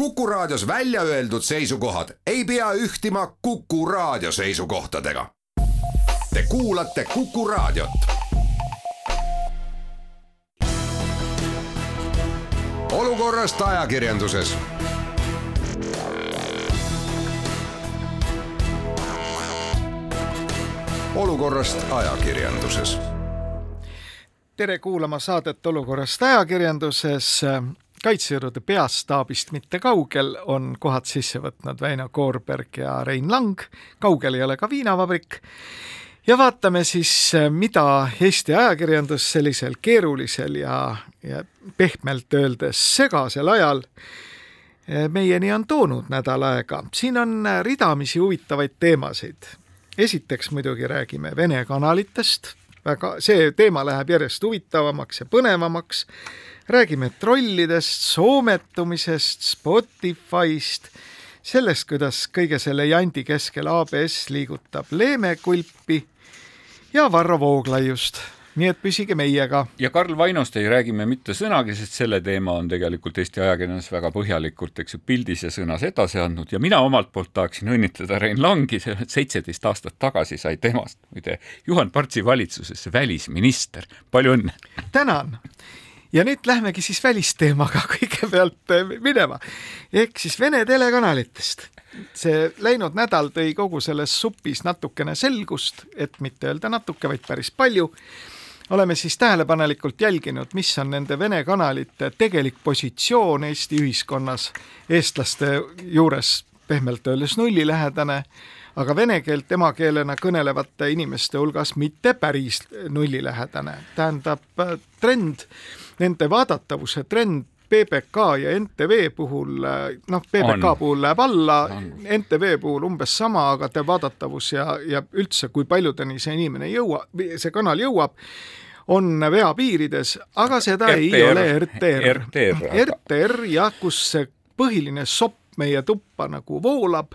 Kuku Raadios välja öeldud seisukohad ei pea ühtima Kuku Raadio seisukohtadega. Te kuulate Kuku Raadiot. olukorrast ajakirjanduses olukorrast ajakirjanduses. tere kuulama saadet Olukorrast ajakirjanduses. Kaitsejõudude peastaabist mitte kaugel on kohad sisse võtnud Väino Koorberg ja Rein Lang, kaugel ei ole ka viinavabrik. ja vaatame siis, mida Eesti ajakirjandus sellisel keerulisel ja, ja pehmelt öeldes segasel ajal meieni on toonud nädal aega. siin on ridamisi huvitavaid teemasid esiteks muidugi räägime Vene kanalitest, väga, see teema läheb järjest huvitavamaks ja põnevamaks, räägime trollidest, soometumisest, Spotify'st, sellest, kuidas kõige selle jandi keskel ABS liigutab leemekulpi ja Varro Vooglaiust nii et püsige meiega. ja Karl Vainost ei räägi me mitte sõnagi, sest selle teema on tegelikult Eesti ajakirjandus väga põhjalikult, eks ju, pildis ja sõnas edasi andnud ja mina omalt poolt tahaksin õnnitleda Rein Langi, seitseteist aastat tagasi sai temast muide Juhan Partsi valitsusesse välisminister, palju õnne! tänan! Ja nüüd lähmegi siis välisteemaga kõigepealt minema, ehk siis Vene telekanalitest. See läinud nädal tõi kogu selles supis natukene selgust, et mitte öelda natuke, vaid päris palju. Oleme siis tähelepanelikult jälginud, mis on nende Vene kanalite tegelik positsioon Eesti ühiskonnas, eestlaste juures pehmelt öeldes nullilähedane, aga vene keelt emakeelena kõnelevate inimeste hulgas mitte päris nullilähedane. tähendab, trend, nende vaadatavuse trend PBK ja NTV puhul, noh, PBK on. puhul läheb alla, NTV puhul umbes sama, aga ta vaadatavus ja, ja üldse, kui paljudeni see inimene jõuab, see kanal jõuab, on vea piirides, aga seda RTR, ei ole RTR. RTR, RTR jah, kus see põhiline sopp meie tuppa nagu voolab,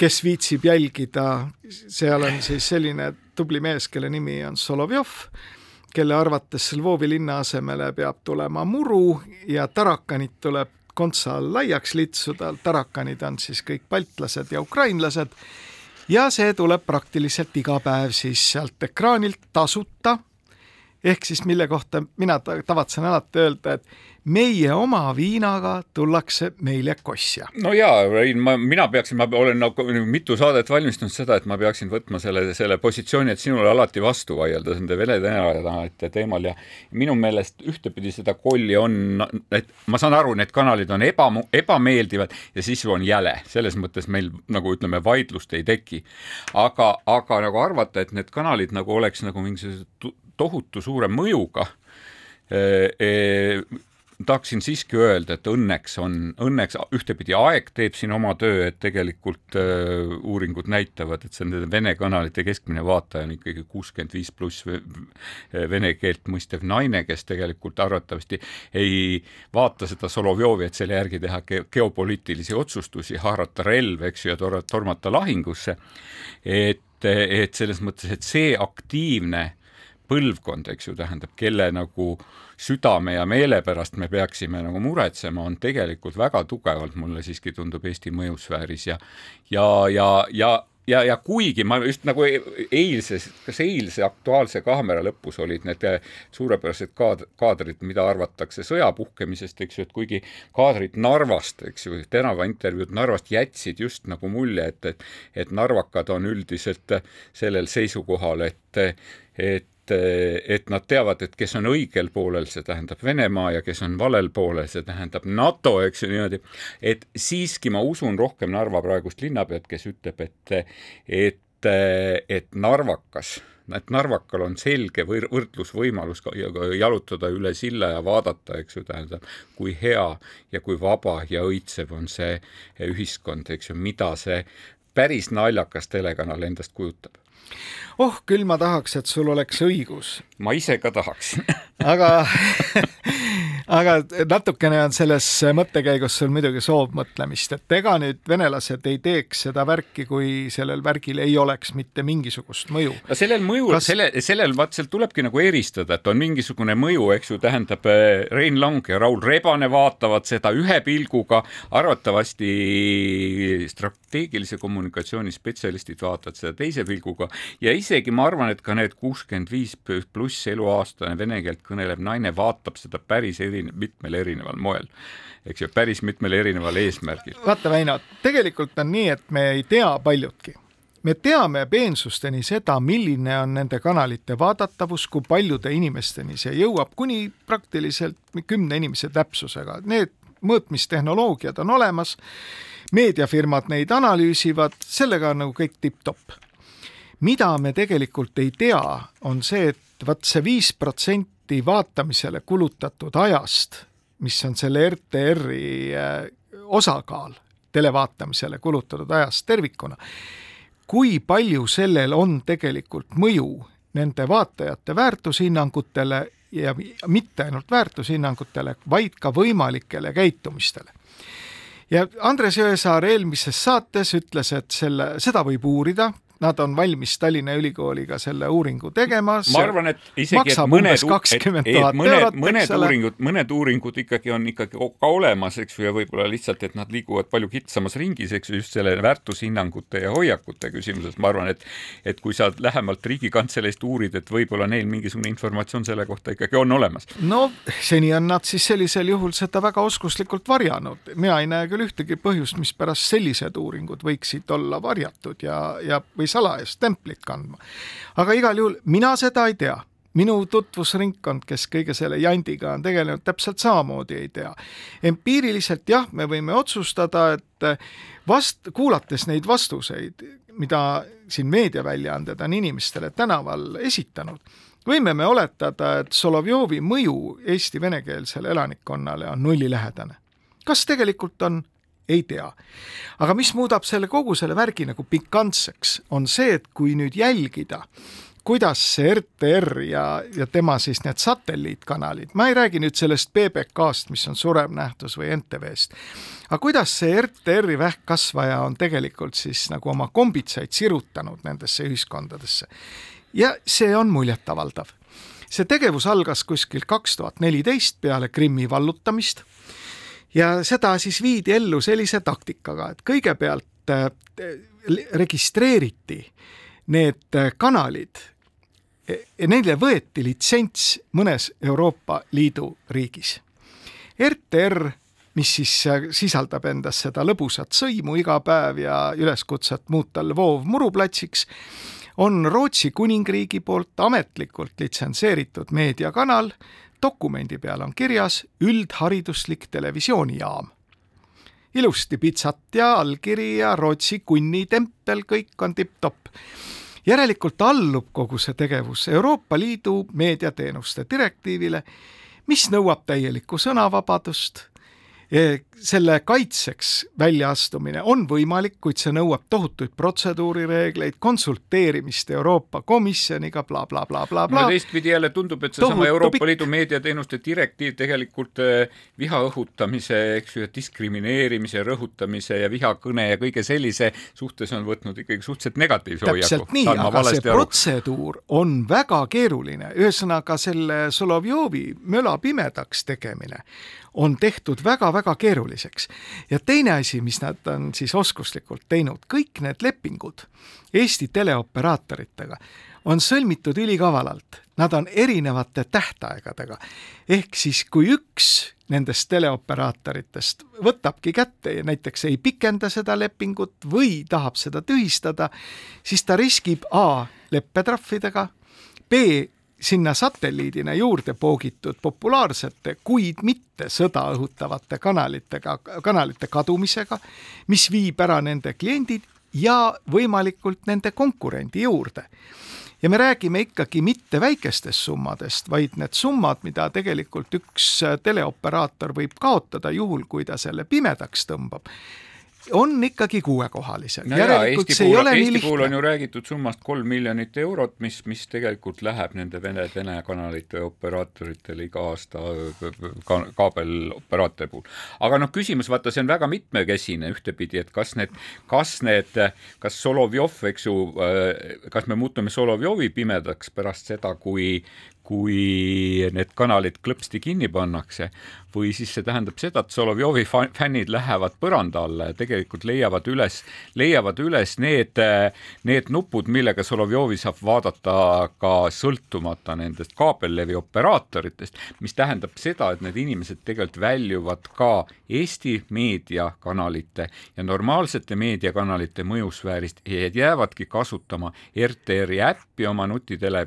kes viitsib jälgida, seal on siis selline tubli mees, kelle nimi on Solovjov kelle arvates Lvovi linna asemele peab tulema muru ja tarakanid tuleb kontsa all laiaks litsuda, tarakanid on siis kõik baltlased ja ukrainlased. Ja see tuleb praktiliselt iga päev siis sealt ekraanilt tasuta, ehk siis mille kohta mina tavatsen alati öelda, et meie oma viinaga tullakse meile kosja. no jaa, Rein, ma, mina peaksin, ma olen nagu mitu saadet valmistunud seda, et ma peaksin võtma selle, selle positsiooni, et sinule alati vastu vaielda nende Vene telekanalite teemal ja minu meelest ühtepidi seda kolli on, et ma saan aru, need kanalid on eba, ebameeldivad ja sisu on jäle, selles mõttes meil nagu ütleme, vaidlust ei teki. aga, aga nagu arvata, et need kanalid nagu oleks nagu mingisuguse tohutu suure mõjuga tahaksin siiski öelda, et õnneks on, õnneks ühtepidi aeg teeb siin oma töö, et tegelikult äh, uuringud näitavad, et see nende Vene kanalite keskmine vaataja on ikkagi kuuskümmend viis pluss vene keelt mõistev naine, kes tegelikult arvatavasti ei vaata seda Solovjovi, et selle järgi teha ge geopoliitilisi otsustusi, haarata relv, eks ju, ja tormata lahingusse. et, et selles mõttes, et see aktiivne põlvkond, eks ju, tähendab, kelle nagu südame ja meele pärast me peaksime nagu muretsema, on tegelikult väga tugevalt, mulle siiski tundub, Eesti mõjusfääris ja ja, ja, ja ja, ja kuigi ma just nagu eilses, kas eilse Aktuaalse kaamera lõpus olid need suurepärased kaad-, kaadrid, mida arvatakse sõja puhkemisest, eks ju, et kuigi kaadrid Narvast, eks ju, tänavaintervjuud Narvast jätsid just nagu mulje, et, et et narvakad on üldiselt sellel seisukohal, et et et, et nad teavad, et kes on õigel poolel, see tähendab Venemaa ja kes on valel poolel, see tähendab NATO, eks ju niimoodi, et siiski ma usun rohkem Narva praegust linnapead, kes ütleb, et, et, et narvakas et narvakal on selge võr võrdlusvõimalus jalutada üle silla ja vaadata, eks ju, tähendab, kui hea ja kui vaba ja õitsev on see ühiskond, eks ju, mida see päris naljakas telekanal endast kujutab oh, küll ma tahaks, et sul oleks õigus. ma ise ka tahaksin aga, aga natukene on selles mõttekäigus sul muidugi soovmõtlemist, et ega nüüd venelased ei teeks seda värki, kui sellel värgil ei oleks mitte mingisugust mõju. no sellel mõjul Kas..., selle, sellel vaat sealt tulebki nagu eristada, et on mingisugune mõju, eks ju, tähendab äh, Rein Lang ja Raul Rebane vaatavad seda ühe pilguga, arvatavasti strateegilise kommunikatsiooni spetsialistid vaatavad seda teise pilguga ja isegi ma arvan, et ka need kuuskümmend viis pluss eluaastane vene keelt kõnelev naine vaatab seda päris erine-, mitmel erineval moel. eks ju, päris mitmel erineval eesmärgil. vaata, Väino, tegelikult on nii, et me ei tea paljutki me teame peensusteni seda, milline on nende kanalite vaadatavus, kui paljude inimesteni see jõuab, kuni praktiliselt kümne inimese täpsusega. Need mõõtmistehnoloogiad on olemas, meediafirmad neid analüüsivad, sellega on nagu kõik tipp-topp. mida me tegelikult ei tea, on see, et vot see viis protsenti vaatamisele kulutatud ajast, mis on selle RTR-i äh, osakaal televaatamisele kulutatud ajast tervikuna, kui palju sellel on tegelikult mõju nende vaatajate väärtushinnangutele ja mitte ainult väärtushinnangutele, vaid ka võimalikele käitumistele. ja Andres Jõesaar eelmises saates ütles, et selle, seda võib uurida, nad on valmis Tallinna Ülikooliga selle uuringu tegema. ma arvan, et isegi, et mõned, et, et mõned, mõned uuringud, mõned uuringud ikkagi on ikkagi ka olemas, eks ju, ja võib-olla lihtsalt, et nad liiguvad palju kitsamas ringis, eks ju, just selle väärtushinnangute ja hoiakute küsimuses, ma arvan, et et kui sa lähemalt Riigikantseleist uurid, et võib-olla neil mingisugune informatsioon selle kohta ikkagi on olemas. no seni on nad siis sellisel juhul seda väga oskuslikult varjanud, mina ei näe küll ühtegi põhjust, mispärast sellised uuringud võiksid olla varjatud ja, ja või salajast templit kandma. aga igal juhul mina seda ei tea minu tutvusringkond, kes kõige selle jandiga on tegelenud, täpselt samamoodi ei tea. empiiriliselt jah, me võime otsustada, et vast-, kuulates neid vastuseid, mida siin meediaväljaanded on inimestele tänaval esitanud, võime me oletada, et Solovjovi mõju Eesti venekeelsele elanikkonnale on nullilähedane. kas tegelikult on ei tea. aga mis muudab selle kogu selle värgi nagu pikantseks, on see, et kui nüüd jälgida, kuidas see RTR ja, ja tema siis need satelliitkanalid, ma ei räägi nüüd sellest PBK-st, mis on surev nähtus või NTV-st, aga kuidas see RTR-i vähkkasvaja on tegelikult siis nagu oma kombitsaid sirutanud nendesse ühiskondadesse. ja see on muljetavaldav. see tegevus algas kuskil kaks tuhat neliteist peale Krimmi vallutamist ja seda siis viidi ellu sellise taktikaga, et kõigepealt äh, registreeriti need äh, kanalid ja neile võeti litsents mõnes Euroopa Liidu riigis. RTR, mis siis äh, sisaldab endas seda lõbusat sõimu iga päev ja üleskutset muuta Lvov muruplatsiks, on Rootsi kuningriigi poolt ametlikult litsenseeritud meediakanal dokumendi peal on kirjas üldhariduslik televisioonijaam. ilusti pitsat ja allkiri ja Rootsi kunnitempel, kõik on tipp-topp. järelikult allub kogu see tegevus Euroopa Liidu meediateenuste direktiivile, mis nõuab täielikku sõnavabadust selle kaitseks väljaastumine on võimalik, kuid see nõuab tohutuid protseduurireegleid, konsulteerimist Euroopa Komisjoniga bla, bla, blablabla. mulle teistpidi jälle tundub, et seesama Euroopa pikk. Liidu meediateenuste direktiiv tegelikult äh, viha õhutamise, eks ju, diskrimineerimise, rõhutamise ja vihakõne ja kõige sellise suhtes on võtnud ikkagi suhteliselt negatiivse hoiaku. täpselt nii, aga see aru. protseduur on väga keeruline, ühesõnaga selle Solovjovi möla pimedaks tegemine on tehtud väga-väga keeruliseks. ja teine asi, mis nad on siis oskuslikult teinud, kõik need lepingud Eesti teleoperaatoritega on sõlmitud ülikavalalt, nad on erinevate tähtaegadega. ehk siis, kui üks nendest teleoperaatoritest võtabki kätte ja näiteks ei pikenda seda lepingut või tahab seda tühistada, siis ta riskib A leppetrahvidega, B sinna satelliidina juurde poogitud populaarsete, kuid mitte sõda õhutavate kanalitega, kanalite kadumisega, mis viib ära nende kliendid ja võimalikult nende konkurendi juurde. ja me räägime ikkagi mitte väikestest summadest, vaid need summad, mida tegelikult üks teleoperaator võib kaotada juhul, kui ta selle pimedaks tõmbab, on ikkagi kuuekohalised no. järelikult jaa, see puhul, ei ole Eesti nii lihtne. puhul on ju räägitud summast kolm miljonit eurot, mis, mis tegelikult läheb nende Vene telekanalite operaatoritele iga aasta ka, kaabeloperaatori puhul. aga noh, küsimus vaata, see on väga mitmekesine ühtepidi, et kas need, kas need, kas Solovjov, eks ju, kas me muutume Solovjovi pimedaks pärast seda, kui kui need kanalid klõpsti kinni pannakse või siis see tähendab seda, et Solovjovi fännid lähevad põranda alla ja tegelikult leiavad üles, leiavad üles need, need nupud, millega Solovjovi saab vaadata ka sõltumata nendest kaabellevi operaatoritest, mis tähendab seda, et need inimesed tegelikult väljuvad ka Eesti meediakanalite ja normaalsete meediakanalite mõjusfäärist ja jäävadki kasutama RTR-i äppi oma nutitele,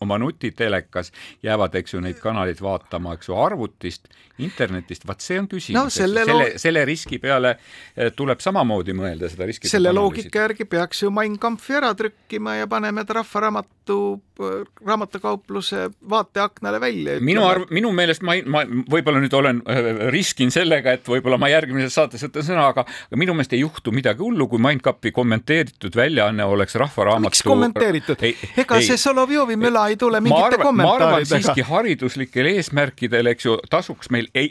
oma nutitelekas, jäävad, eks ju, neid kanaleid vaatama, eks ju, arvutis, internetist, vaat see on küsimus no,. selle, selle, selle riski peale eh, tuleb samamoodi mõelda, seda riski selle loogika järgi peaks ju Mein Kampfi ära trükkima ja paneme ta Rahvaraamatu, raamatukaupluse vaateaknale välja. minu arv, minu meelest ma, ma võib-olla nüüd olen, eh, riskin sellega, et võib-olla ma järgmises saates võtan sõna, aga minu meelest ei juhtu midagi hullu, kui Mein Kampi kommenteeritud väljaanne oleks Rahvaraamatu miks kommenteeritud? ega ei, see Solovjovi möla ei tule mingite kommentaaridega. ma arvan siiski hariduslikel eesmärkidel, eks ju, tasuks meil ei,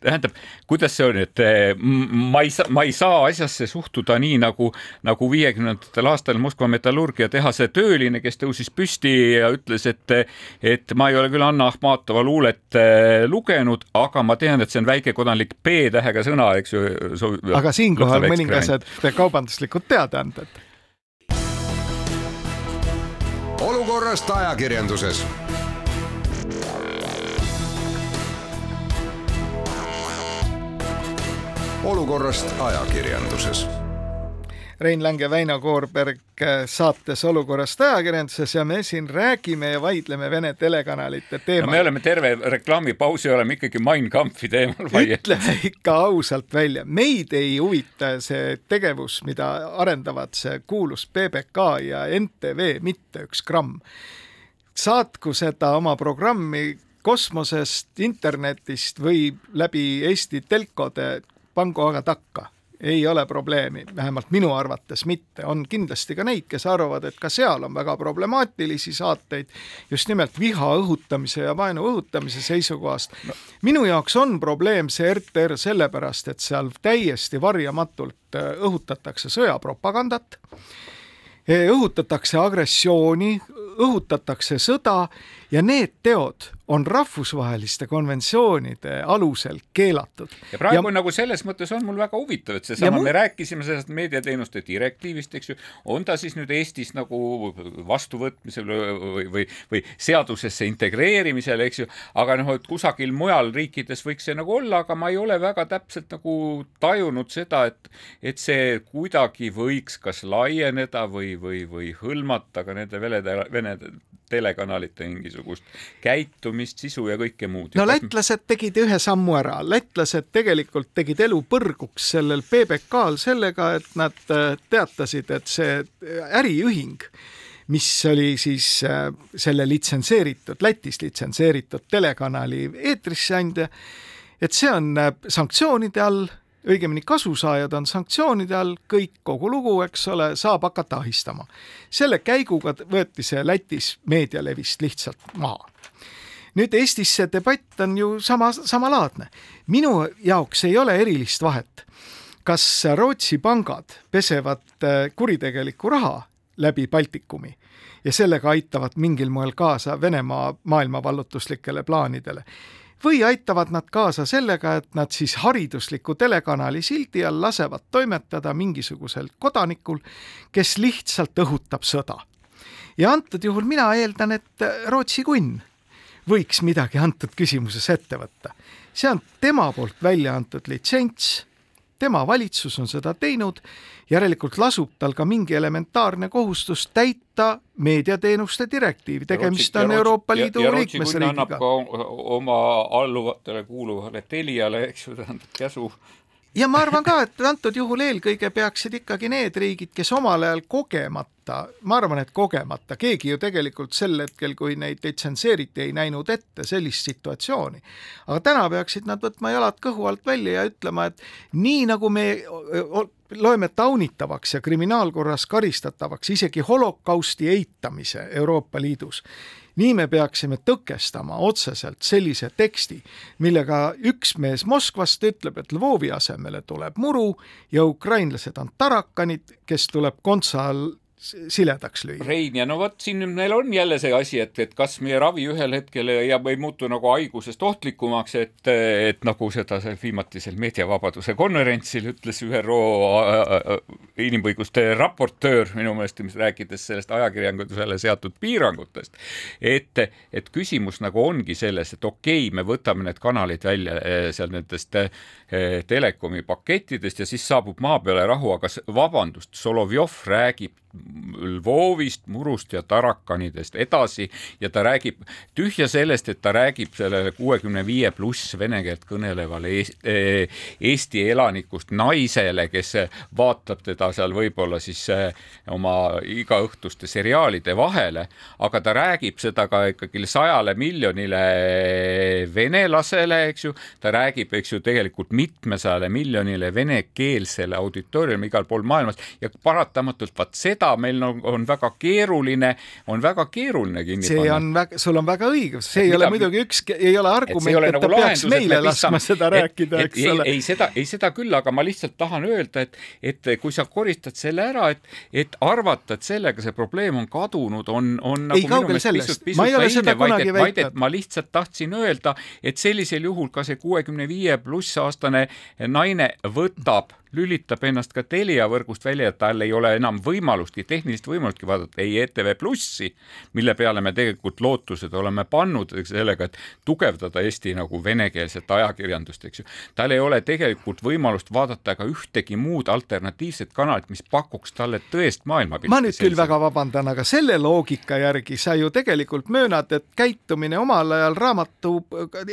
tähendab, kuidas see on, et eh, ma ei saa, ma ei saa asjasse suhtuda nii nagu, nagu viiekümnendatel aastatel Moskva metallurgiatehase tööline, kes tõusis püsti ja ütles, et, et ma ei ole küll Anna Ahmatova luulet eh, lugenud, aga ma tean, et see on väikekodanlik B-tähega sõna, eks ju. aga siinkohal mõningased kaubanduslikud teadaanded olukorrast ajakirjanduses olukorrast ajakirjanduses. Rein Lang ja Väino Koorberg saates Olukorrast ajakirjanduses ja me siin räägime ja vaidleme Vene telekanalite teemal no,. me oleme terve reklaamipausi oleme ikkagi Mein Kampfi teemal vaielnud. ütleme ikka ausalt välja, meid ei huvita see tegevus, mida arendavad see kuulus PBK ja NTV mitte üks gramm. saatku seda oma programmi kosmosest, internetist või läbi Eesti telkode pangu aga takka, ei ole probleemi, vähemalt minu arvates mitte, on kindlasti ka neid, kes arvavad, et ka seal on väga problemaatilisi saateid. Just nimelt viha õhutamise ja vaenu õhutamise seisukohast. No.. minu jaoks on probleem see RTR sellepärast, et seal täiesti varjamatult õhutatakse sõjapropagandat, õhutatakse agressiooni, õhutatakse sõda ja need teod on rahvusvaheliste konventsioonide alusel keelatud. ja praegu ja, on nagu selles mõttes on mul väga huvitav, et seesama, me rääkisime sellest meediateenuste direktiivist, eks ju, on ta siis nüüd Eestis nagu vastuvõtmisel või, või, või seadusesse integreerimisel, eks ju, aga noh, et kusagil mujal riikides võiks see nagu olla, aga ma ei ole väga täpselt nagu tajunud seda, et, et see kuidagi võiks kas laieneda või, või, või hõlmata ka nende vene, vene telekanalite mingisugust käitumist, sisu ja kõike muud. no lätlased tegid ühe sammu ära, lätlased tegelikult tegid elu põrguks sellel PBK-l sellega, et nad äh, teatasid, et see äh, äriühing, mis oli siis äh, selle litsenseeritud, Lätis litsenseeritud telekanali eetrisse andja, et see on sanktsioonide all õigemini kasusaajad on sanktsioonide all, kõik, kogu lugu, eks ole, saab hakata ahistama. selle käiguga võeti see Lätis meedialevist lihtsalt maha. nüüd Eestis see debatt on ju sama, samalaadne. minu jaoks ei ole erilist vahet, kas Rootsi pangad pesevad äh, kuritegelikku raha läbi Baltikumi ja sellega aitavad mingil moel kaasa Venemaa maailmavallutuslikele plaanidele või aitavad nad kaasa sellega, et nad siis haridusliku telekanali sildi all lasevad toimetada mingisugusel kodanikul, kes lihtsalt õhutab sõda. ja antud juhul mina eeldan, et Rootsi kunn võiks midagi antud küsimuses ette võtta. see on tema poolt välja antud litsents tema valitsus on seda teinud, järelikult lasub tal ka mingi elementaarne kohustus täita meediateenuste direktiivi, tegemist on Euroopa Liidu liikmesriigiga. oma alluvatele kuuluvale Teliale, eks ju, tähendab käsu ja ma arvan ka, et antud juhul eelkõige peaksid ikkagi need riigid, kes omal ajal kogemata, ma arvan, et kogemata, keegi ju tegelikult sel hetkel, kui neid litsenseeriti, ei näinud ette sellist situatsiooni. aga täna peaksid nad võtma jalad kõhu alt välja ja ütlema, et nii nagu me loeme taunitavaks ja kriminaalkorras karistatavaks isegi holokausti eitamise Euroopa Liidus, nii me peaksime tõkestama otseselt sellise teksti, millega üks mees Moskvast ütleb, et Lvovi asemele tuleb muru ja ukrainlased on tarakanid, kes tuleb kontsa all siledaks lüüa. Rein, ja no vot siin meil on jälle see asi, et, et kas meie ravi ühel hetkel jääb, ei muutu nagu haigusest ohtlikumaks, et, et nagu seda seal viimatisel meediavabaduse konverentsil ütles ÜRO inimõiguste raportöör minu meelest, mis rääkides sellest ajakirjandusele seatud piirangutest, et, et küsimus nagu ongi selles, et okei okay,, me võtame need kanalid välja eh, seal nendest telekomi pakettidest ja siis saabub maa peale rahu, aga vabandust, Solovjov räägib Lvovist, Murust ja Tarakanidest edasi ja ta räägib tühja sellest, et ta räägib sellele kuuekümne viie pluss vene keelt kõnelevale Eesti elanikust naisele, kes vaatab teda seal võib-olla siis eh, oma igaõhtuste seriaalide vahele, aga ta räägib seda ka ikkagi sajale miljonile venelasele, eks ju, ta räägib, eks ju, tegelikult mitmesajale miljonile venekeelsele auditooriumile igal pool maailmas ja paratamatult vaat seda meil on, on väga keeruline, on väga keeruline kinni see panna. on väga, sul on väga õigus, see et ei mida, ole muidugi üks, ei ole argument, et, et nagu ta peaks meile laskma seda et, rääkida, eks ei, ole. ei seda, ei seda küll, aga ma lihtsalt tahan öelda, et, et kui sa koristad selle ära, et, et arvata, et sellega see probleem on kadunud, on, on nagu ei, minu meelest pisut, pisut naivne, vaid et, vaid et ma lihtsalt tahtsin öelda, et sellisel juhul ka see kuuekümne viie pluss aastane naine võtab lülitab ennast ka Telia võrgust välja, et tal ei ole enam võimalustki, tehnilist võimalustki vaadata ei ETV Plussi, mille peale me tegelikult lootused oleme pannud sellega, et tugevdada Eesti nagu venekeelset ajakirjandust, eks ju. tal ei ole tegelikult võimalust vaadata ka ühtegi muud alternatiivset kanalit, mis pakuks talle tõest maailmapilti. ma nüüd küll väga vabandan, aga selle loogika järgi sa ju tegelikult möönad, et käitumine omal ajal raamatu,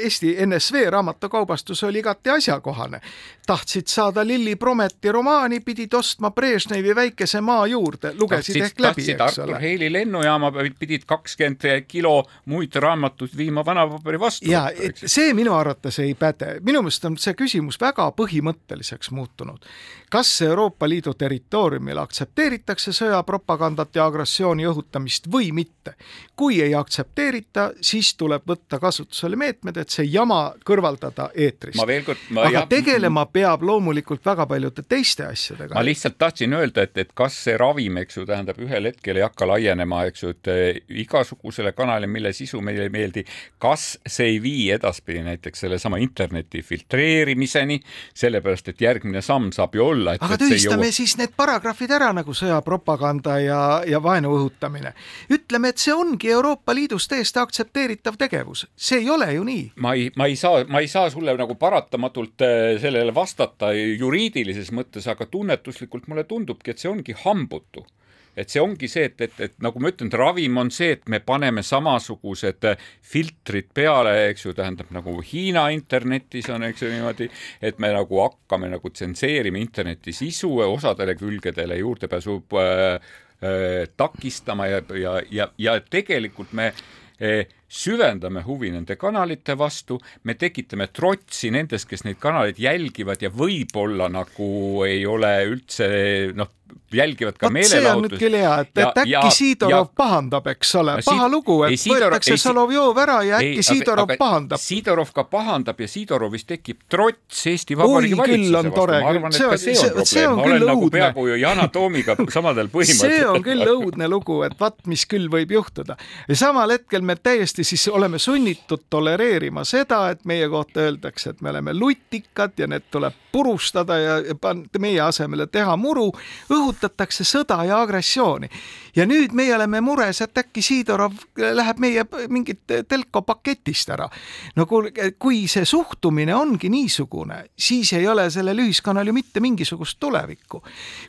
Eesti NSV raamatukaubastus oli igati asjakohane. tahtsid saada Lilli Pro Prometi romaani pidid ostma Brežnevi väikese maa juurde, lugesid tahtsid, ehk läbi, eks ole. Heili lennujaama pidid kakskümmend kilo muid raamatuid viima vanapaberi vastu. ja see minu arvates ei päde, minu meelest on see küsimus väga põhimõtteliseks muutunud. Kas Euroopa Liidu territooriumil aktsepteeritakse sõjapropagandat ja agressiooni õhutamist või mitte? kui ei aktsepteerita, siis tuleb võtta kasutusele meetmed, et see jama kõrvaldada eetrist. aga jah... tegelema peab loomulikult väga palju paljude teiste asjadega. ma lihtsalt tahtsin öelda, et, et kas see ravim, eks ju, tähendab ühel hetkel ei hakka laienema, eks ju, et eh, igasugusele kanalile, mille sisu meile ei meeldi, kas see ei vii edaspidi näiteks sellesama interneti filtreerimiseni, sellepärast et järgmine samm saab ju olla, et aga tühistame jõuab... siis need paragrahvid ära nagu sõjapropaganda ja, ja vaenu õhutamine. ütleme, et see ongi Euroopa Liidus täiesti aktsepteeritav tegevus, see ei ole ju nii. ma ei, ma ei saa, ma ei saa sulle nagu paratamatult eh, sellele vastata juriidiliselt, tehnilises mõttes, aga tunnetuslikult mulle tundubki, et see ongi hambutu et see ongi see, et, et, et nagu ma ütlen, et ravim on see, et me paneme samasugused filtrid peale, eks ju, tähendab nagu Hiina internetis on, eks ju niimoodi, et me nagu hakkame nagu tsenseerima interneti sisu osadele külgedele juurdepääsu äh, äh, takistama ja, ja, ja, ja tegelikult me äh, süvendame huvi nende kanalite vastu, me tekitame trotsi nendes, kes neid kanaleid jälgivad ja võib-olla nagu ei ole üldse noh, jälgivad ka meelelahutust. see on nüüd küll hea, et, et äkki ja, Sidorov ja, pahandab, eks ole, paha lugu, et ei, Sidorov, võetakse Solovjov ära ja äkki ei, Sidorov aga, pahandab. Sidorov ka pahandab ja Sidorovis tekib trots Eesti Vabariigi valitsuse vastu. ma arvan, et see, ka see on probleem, see on ma olen nagu peaaegu ju Yana Toomiga samadel põhimõtetel. see on küll õudne lugu, et vaat mis küll võib juhtuda. ja samal hetkel me täiesti siis oleme sunnitud tolereerima seda, et meie kohta öeldakse, et me oleme lutikad ja need tuleb purustada ja meie asemele teha muru õhutatakse sõda ja agressiooni. ja nüüd meie oleme mures, et äkki Sidorov läheb meie mingit telko paketist ära. no kuulge, kui see suhtumine ongi niisugune, siis ei ole sellel ühiskonnal ju mitte mingisugust tulevikku.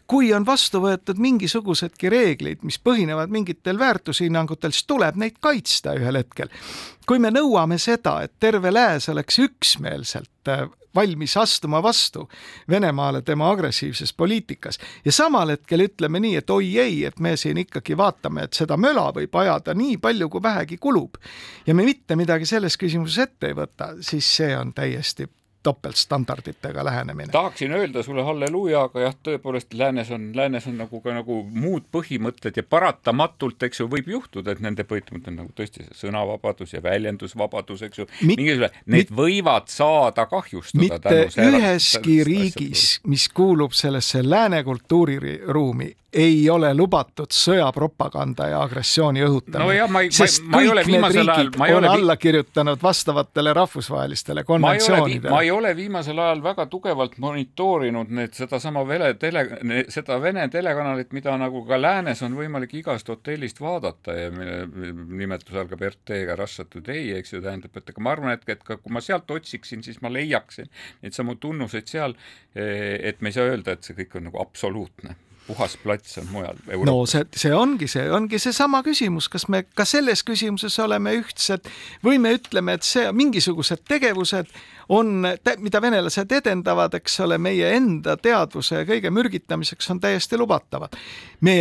kui on vastu võetud mingisugusedki reeglid, mis põhinevad mingitel väärtushinnangutel, siis tuleb neid kaitsta ühel hetkel kui me nõuame seda, et terve lääs oleks üksmeelselt äh, valmis astuma vastu Venemaale tema agressiivses poliitikas ja samal hetkel ütleme nii, et oi ei, et me siin ikkagi vaatame, et seda möla võib ajada nii palju, kui vähegi kulub ja me mitte midagi selles küsimuses ette ei võta, siis see on täiesti topeltstandarditega lähenemine. tahaksin öelda sulle halleluuja, aga jah, tõepoolest läänes on, läänes on nagu ka nagu muud põhimõtted ja paratamatult, eks ju, võib juhtuda, et nende põhimõtted on nagu tõesti sõnavabadus ja väljendusvabadus, eks ju, mingisugune, need mit, võivad saada kahjustada. mitte üheski riigis, mis kuulub sellesse lääne kultuuriruumi, ei ole lubatud sõjapropaganda ja agressiooni õhutamine. no ma ei, ma, ma ei ole viimasel ajal, ma ei ole alla kirjutanud vastavatele rahvusvahelistele konventsioonidele. ma ei ole viimasel ajal väga tugevalt monitoorinud need sedasama vene tele, seda Vene telekanalit, mida nagu ka läänes on võimalik igast hotellist vaadata ja mille nimetus algab RT-ga Russia Today, eks ju, tähendab, et aga ma arvan, et, et ka kui ma sealt otsiksin, siis ma leiaksin neid samu tunnuseid seal, et me ei saa öelda, et see kõik on nagu absoluutne puhas plats on mujal Euroopas. no see, see ongi, see ongi seesama küsimus, kas me ka selles küsimuses oleme ühtsed või me ütleme, et see mingisugused tegevused on, mida venelased edendavad, eks ole, meie enda teadvuse ja kõige mürgitamiseks on täiesti lubatavad. me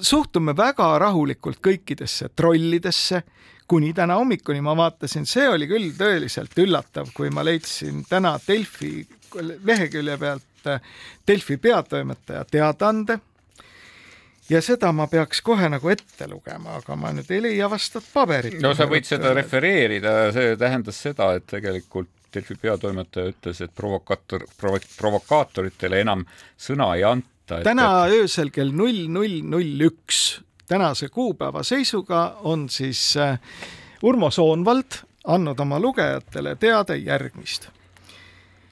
suhtume väga rahulikult kõikidesse trollidesse, kuni täna hommikuni ma vaatasin, see oli küll tõeliselt üllatav, kui ma leidsin täna Delfi lehekülje pealt Delfi peatoimetaja teadaande ja seda ma peaks kohe nagu ette lugema, aga ma nüüd ei leia vastavat paberit. no sa võid seda refereerida, see tähendas seda, et tegelikult Delfi peatoimetaja ütles, et provokaator, provokaatoritele enam sõna ei anta. täna et... öösel kell null null null üks, tänase kuupäeva seisuga on siis äh, Urmo Soonvald andnud oma lugejatele teade järgmist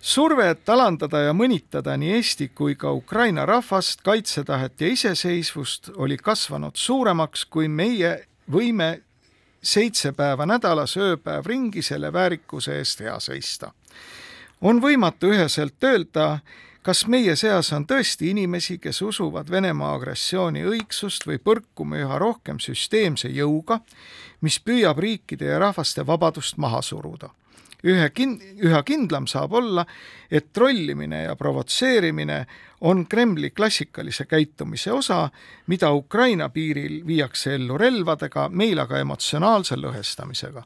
survet alandada ja mõnitada nii Eesti kui ka Ukraina rahvast, kaitsetahet ja iseseisvust oli kasvanud suuremaks, kui meie võime seitse päeva nädalas ööpäev ringi selle väärikuse eest hea seista. on võimatu üheselt öelda, kas meie seas on tõesti inimesi, kes usuvad Venemaa agressiooni õigsust või põrkume üha rohkem süsteemse jõuga, mis püüab riikide ja rahvaste vabadust maha suruda ühe kin-, üha kindlam saab olla, et trollimine ja provotseerimine on Kremli klassikalise käitumise osa, mida Ukraina piiril viiakse ellu relvadega, meil aga emotsionaalse lõhestamisega.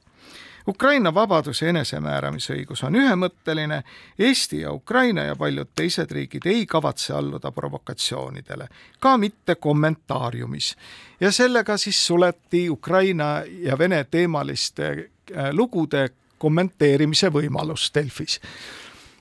Ukraina vabadus ja enesemääramisõigus on ühemõtteline, Eesti ja Ukraina ja paljud teised riigid ei kavatse alluda provokatsioonidele, ka mitte kommentaariumis. ja sellega siis suleti Ukraina ja Vene teemaliste äh, lugude kommenteerimise võimalus Delfis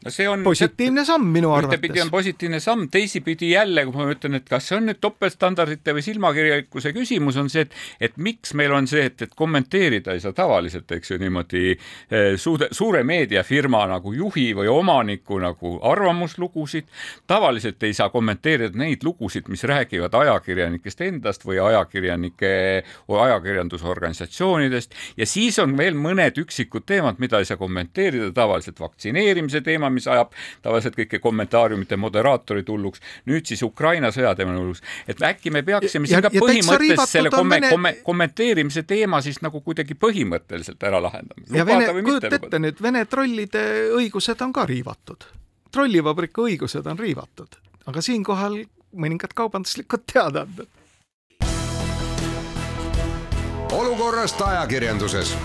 no see on positiivne samm minu arvates. ühtepidi on positiivne samm, teisipidi jälle, kui ma ütlen, et kas see on nüüd topeltstandardite või silmakirjalikkuse küsimus, on see, et, et miks meil on see, et, et kommenteerida ei saa tavaliselt, eks ju, niimoodi eh, suure, suure meediafirma nagu juhi või omaniku nagu arvamuslugusid. tavaliselt ei saa kommenteerida neid lugusid, mis räägivad ajakirjanikest endast või ajakirjanike, ajakirjandusorganisatsioonidest ja siis on veel mõned üksikud teemad, mida ei saa kommenteerida, tavaliselt vaktsineerimise teema, mis ajab tavaliselt kõiki kommentaariumite moderaatorid hulluks, nüüd siis Ukraina sõja teema hulluks, et äkki me peaksime siin ka põhimõtteliselt selle komme, Vene... komme, kommenteerimise teema siis nagu kuidagi põhimõtteliselt ära lahendama. ja Vene, kujuta ette nüüd, Vene trollide õigused on ka riivatud. trollivabriku õigused on riivatud, aga siinkohal mõningad kaubanduslikud teadaanded. olukorrast ajakirjanduses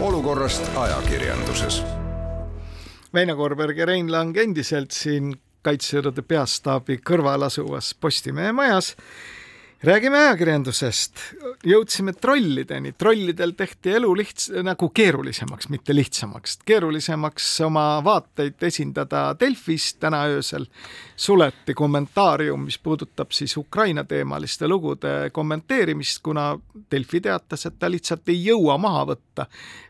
olukorrast ajakirjanduses. Väino Korberg ja Rein Lang endiselt siin Kaitsejõudude Peastaabi kõrval asuvas Postimehe majas räägime ajakirjandusest, jõudsime trollideni, trollidel tehti elu lihts-, nagu keerulisemaks, mitte lihtsamaks, keerulisemaks oma vaateid esindada Delfis täna öösel. suleti kommentaarium, mis puudutab siis Ukraina teemaliste lugude kommenteerimist, kuna Delfi teatas, et ta lihtsalt ei jõua maha võtta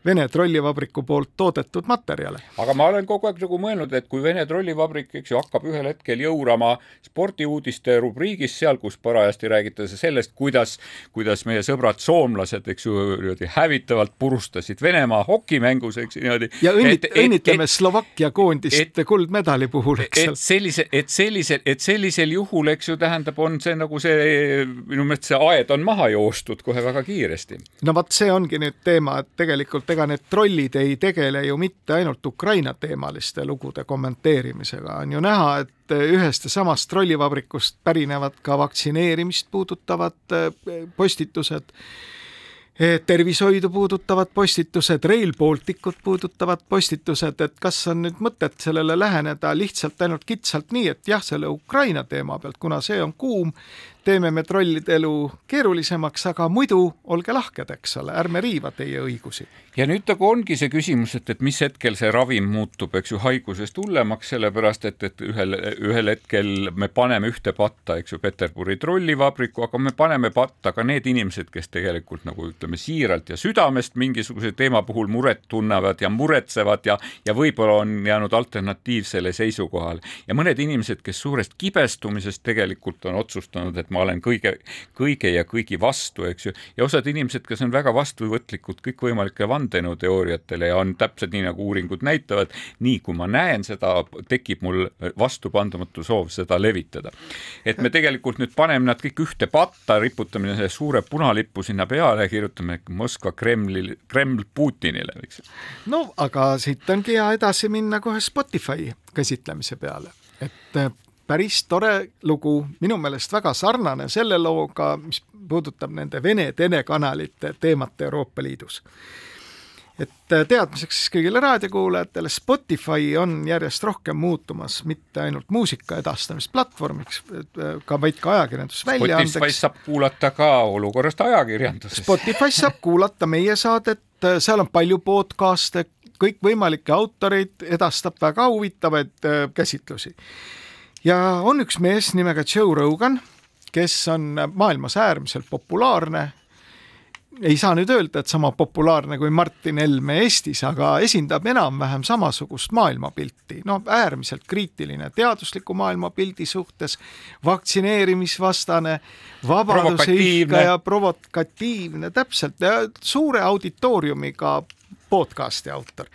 Vene trollivabriku poolt toodetud materjale. aga ma olen kogu aeg nagu mõelnud, et kui Vene trollivabrik, eks ju, hakkab ühel hetkel jõurama spordiuudiste rubriigis seal, kus parajasti räägitakse rääkida sellest, kuidas, kuidas meie sõbrad soomlased, eks ju, niimoodi hävitavalt purustasid Venemaa hokimängus, eks niimoodi. ja õnnit-, õnnitleme Slovakkia koondist kuldmedali puhul, eks ole. et sellise, et sellisel, et sellisel juhul, eks ju, tähendab, on see nagu see, minu meelest see aed on maha joostud kohe väga kiiresti. no vot, see ongi nüüd teema, et tegelikult ega need trollid ei tegele ju mitte ainult Ukraina teemaliste lugude kommenteerimisega, on ju näha, et ühest ja samast trollivabrikust pärinevad ka vaktsineerimist puudutavad eh, postitused, eh, tervishoidu puudutavad postitused, Rail Balticut puudutavad postitused, et kas on nüüd mõtet sellele läheneda lihtsalt ainult kitsalt nii, et jah, selle Ukraina teema pealt, kuna see on kuum, teeme me trollide elu keerulisemaks, aga muidu olge lahked, eks ole, ärme riiva teie õigusi. ja nüüd nagu ongi see küsimus, et, et mis hetkel see ravim muutub, eks ju, haigusest hullemaks, sellepärast et, et ühel, ühel hetkel me paneme ühte patta, eks ju, Peterburi trollivabriku, aga me paneme patta ka need inimesed, kes tegelikult nagu ütleme siiralt ja südamest mingisuguse teema puhul muret tunnevad ja muretsevad ja, ja võib-olla on jäänud alternatiivsele seisukohale ja mõned inimesed, kes suurest kibestumisest tegelikult on otsustanud, et ma olen kõige, kõige ja kõigi vastu, eks ju, ja osad inimesed, kes on väga vastuvõtlikud kõikvõimalikele vandenõuteooriatele ja on täpselt nii, nagu uuringud näitavad, nii kui ma näen seda, tekib mul vastupandamatu soov seda levitada. et me tegelikult nüüd paneme nad kõik ühte patta, riputame selle suure punalipu sinna peale ja kirjutame Moskva Kremli, Kreml Putinile, eks ju. no aga siit ongi hea edasi minna kohe Spotify käsitlemise peale, et päris tore lugu, minu meelest väga sarnane selle looga, mis puudutab nende Vene telekanalite teemat Euroopa Liidus. et äh, teadmiseks siis kõigile raadiokuulajatele, Spotify on järjest rohkem muutumas mitte ainult muusika edastamisplatvormiks, äh, ka vaid ka ajakirjandusväljaandeks. Spotify's saab kuulata ka olukorrast ajakirjanduses. Spotify's saab kuulata meie saadet, äh, seal on palju podcast'e, kõikvõimalikke autoreid, edastab väga huvitavaid käsitlusi ja on üks mees nimega Joe Rogan, kes on maailmas äärmiselt populaarne. ei saa nüüd öelda, et sama populaarne kui Martin Helme Eestis, aga esindab enam-vähem samasugust maailmapilti, no äärmiselt kriitiline teadusliku maailmapildi suhtes, vaktsineerimisvastane, vabaduse ihkaja, provokatiivne, täpselt, suure auditooriumiga podcast'i autor.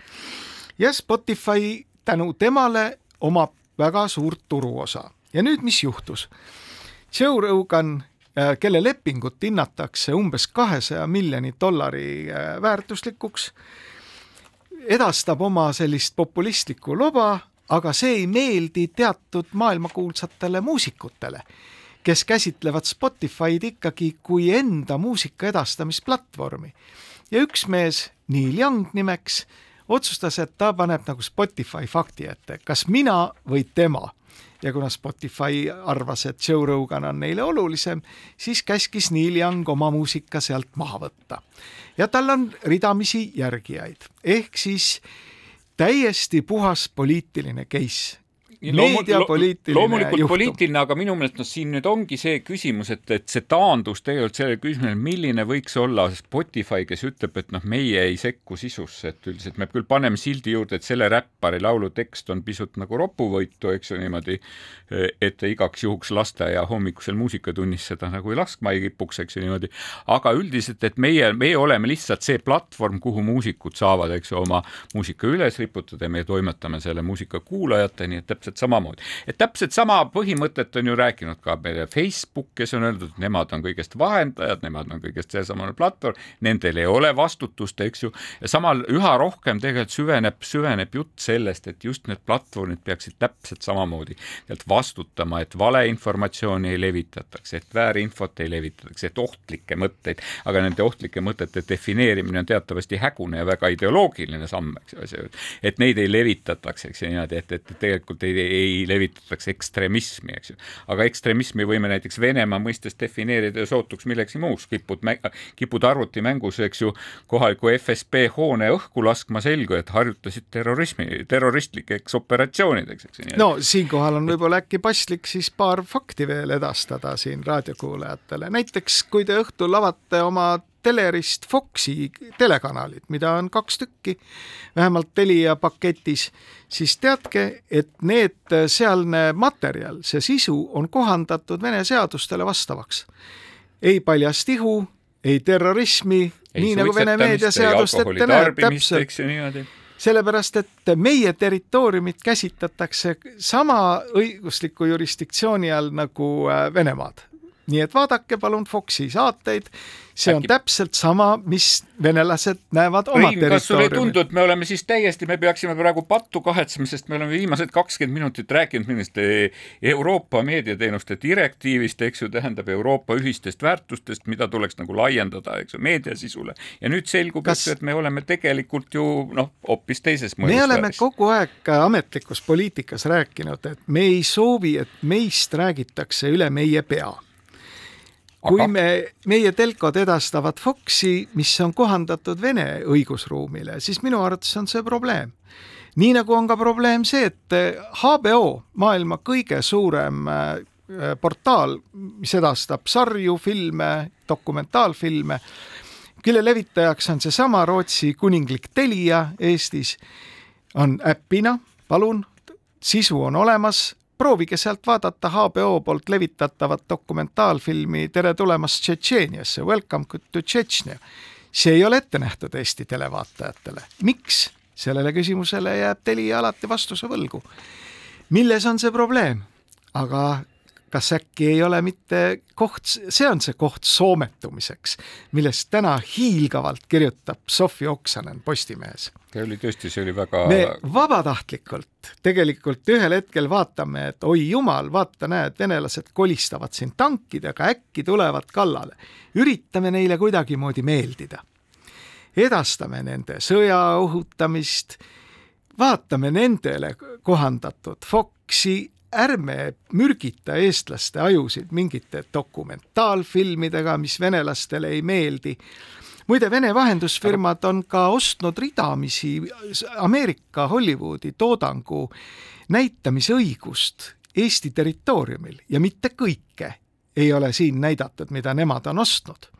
ja Spotify tänu temale omab väga suurt turuosa. ja nüüd, mis juhtus? Joe Rogan, äh, kelle lepingut hinnatakse umbes kahesaja miljoni dollari äh, väärtuslikuks, edastab oma sellist populistlikku loba, aga see ei meeldi teatud maailmakuulsatele muusikutele, kes käsitlevad Spotify'd ikkagi kui enda muusika edastamisplatvormi. ja üks mees, Neil Young nimeks, otsustas, et ta paneb nagu Spotify fakti ette, kas mina või tema. ja kuna Spotify arvas, et Joe Rogan on neile olulisem, siis käskis Neil Young oma muusika sealt maha võtta. ja tal on ridamisi järgijaid, ehk siis täiesti puhas poliitiline case meediapoliitiline lo, loomulikult juhtum. poliitiline, aga minu meelest noh, siin nüüd ongi see küsimus, et, et see taandus tegelikult sellele küsimusele, milline võiks olla Spotify, kes ütleb, et noh, meie ei sekku sisusse, et üldiselt me küll paneme sildi juurde, et selle räppari laulu tekst on pisut nagu ropuvõitu, eks ju niimoodi, et igaks juhuks lasteaia hommikusel muusikatunnis seda nagu laskma ei kipuks, eks ju niimoodi, aga üldiselt, et meie, meie oleme lihtsalt see platvorm, kuhu muusikud saavad, eks ju, oma muusika üles riputada ja me toimetame selle muusika kuulajateni, et täpselt täpselt samamoodi. et täpselt sama põhimõtet on ju rääkinud ka meile Facebook, kes on öeldud, et nemad on kõigest vahendajad, nemad on kõigest seesamane platvorm, nendel ei ole vastutust, eks ju, ja samal üha rohkem tegelikult süveneb, süveneb jutt sellest, et just need platvormid peaksid täpselt samamoodi vastutama, et valeinformatsiooni ei levitataks, et väärinfot ei levitataks, et ohtlikke mõtteid, aga nende ohtlike mõtete defineerimine on teatavasti hägune ja väga ideoloogiline samm, eks ju, et neid ei levitataks, eks ju, niimoodi, et, et tegelikult ei ei levitataks ekstremismi, eks ju. aga ekstremismi võime näiteks Venemaa mõistes defineerida sootuks millekski muuks, kipud, kipud arvutimängus, eks ju, kohaliku FSB hoone õhku laskma selgu, et harjutasid terrorismi, terroristlikeks operatsioonideks, eks ju. no siinkohal on võib-olla äkki paslik siis paar fakti veel edastada siin raadiokuulajatele, näiteks kui te õhtul avate oma Telerist Foxi telekanalit, mida on kaks tükki, vähemalt Telia paketis, siis teadke, et need, sealne materjal, see sisu on kohandatud Vene seadustele vastavaks. ei paljast ihu, ei terrorismi, nii nagu Vene meediaseadust ette näeb, täpselt. sellepärast, et meie territooriumit käsitletakse sama õigusliku jurisdiktsiooni all nagu äh, Venemaad nii et vaadake palun Foxi saateid, see on Äkki... täpselt sama, mis venelased näevad oma Õin, kas sulle ei tundu, et me oleme siis täiesti, me peaksime praegu pattu kahetsema, sest me oleme viimased kakskümmend minutit rääkinud millest Euroopa meediateenuste direktiivist, eks ju, tähendab Euroopa ühistest väärtustest, mida tuleks nagu laiendada, eks ju, meediasisule. ja nüüd selgub kas..., et me oleme tegelikult ju noh, hoopis teises mõjusfääris. me oleme kogu aeg ametlikus poliitikas rääkinud, et me ei soovi, et meist räägitakse üle meie pea kui me, meie telkod edastavad Foxi, mis on kohandatud Vene õigusruumile, siis minu arvates on see probleem. nii nagu on ka probleem see, et HBO, maailma kõige suurem äh, portaal, mis edastab sarju, filme, dokumentaalfilme, kelle levitajaks on seesama Rootsi kuninglik Telia Eestis, on äpina, palun, sisu on olemas, proovige sealt vaadata HBO poolt levitatavat dokumentaalfilmi Tere tulemast Tšetšeeniasse, Welcome to Tšetšnia. see ei ole ette nähtud Eesti televaatajatele. miks? sellele küsimusele jääb Telia alati vastuse võlgu. milles on see probleem? aga kas äkki ei ole mitte koht, see on see koht soometumiseks, millest täna hiilgavalt kirjutab Sofi Oksanen Postimehes. see oli tõesti, see oli väga me vabatahtlikult tegelikult ühel hetkel vaatame, et oi jumal, vaata, näed, venelased kolistavad siin tankidega, äkki tulevad kallale. üritame neile kuidagimoodi meeldida. edastame nende sõja õhutamist, vaatame nendele kohandatud Foxi ärme mürgita eestlaste ajusid mingite dokumentaalfilmidega, mis venelastele ei meeldi. muide, Vene vahendusfirmad on ka ostnud ridamisi Ameerika Hollywoodi toodangu näitamisõigust Eesti territooriumil ja mitte kõike ei ole siin näidatud, mida nemad on ostnud.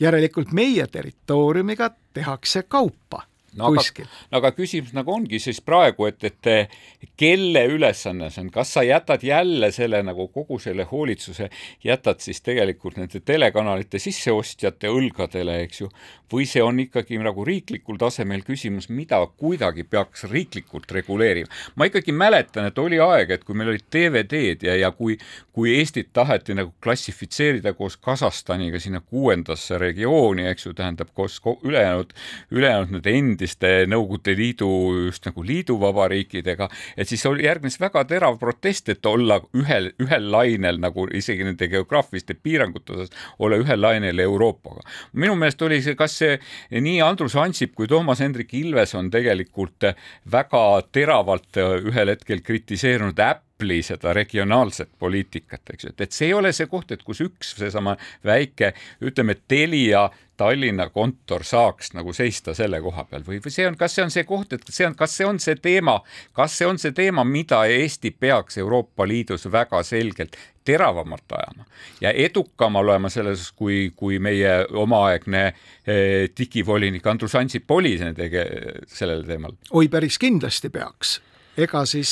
järelikult meie territooriumiga tehakse kaupa no aga, no aga küsimus nagu ongi siis praegu, et, et kelle ülesanne see on, kas sa jätad jälle selle nagu kogu selle hoolitsuse, jätad siis tegelikult nende telekanalite sisseostjate õlgadele, eks ju, või see on ikkagi nagu riiklikul tasemel küsimus, mida kuidagi peaks riiklikult reguleerima. ma ikkagi mäletan, et oli aeg, et kui meil olid DVD-d ja, ja kui, kui Eestit taheti nagu klassifitseerida koos Kasahstaniga sinna kuuendasse regiooni, eks ju, tähendab koos ülejäänud, ülejäänud need endiste Nõukogude Liidu just nagu liiduvabariikidega, et siis oli, järgnes väga terav protest, et olla ühel, ühel lainel nagu isegi nende geograafiliste piirangute osas, olla ühel lainel Euroopaga. minu meelest oli see kas see nii Andrus Ansip kui Toomas Hendrik Ilves on tegelikult väga teravalt ühel hetkel kritiseerinud äpp, Apple'i seda regionaalset poliitikat, eks ju, et, et see ei ole see koht, et kus üks seesama väike, ütleme, Telia Tallinna kontor saaks nagu seista selle koha peal või, või see on, kas see on see koht, et see on, kas see on see teema, kas see on see teema, mida Eesti peaks Euroopa Liidus väga selgelt teravamalt ajama ja edukam olema selles, kui, kui meie omaaegne eh, digivolinik Andrus Ansip oli sellel teemal? oi, päris kindlasti peaks ega siis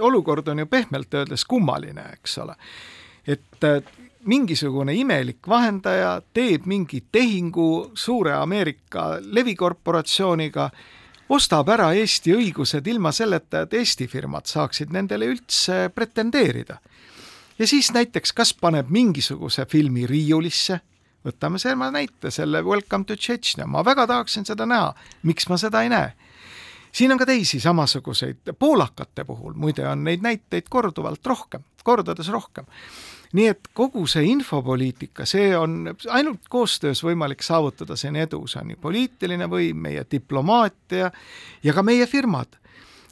olukord on ju pehmelt öeldes kummaline, eks ole. et äh, mingisugune imelik vahendaja teeb mingi tehingu suure Ameerika levikorporatsiooniga, ostab ära Eesti õigused ilma selleta, et Eesti firmad saaksid nendele üldse pretendeerida. ja siis näiteks kas paneb mingisuguse filmi riiulisse, võtame selle näite, selle Welcome to Tšetšnia, ma väga tahaksin seda näha, miks ma seda ei näe siin on ka teisi samasuguseid, poolakate puhul muide on neid näiteid korduvalt rohkem, kordades rohkem. nii et kogu see infopoliitika, see on ainult koostöös võimalik saavutada siin edu, see on nii poliitiline võim, meie diplomaatia ja ka meie firmad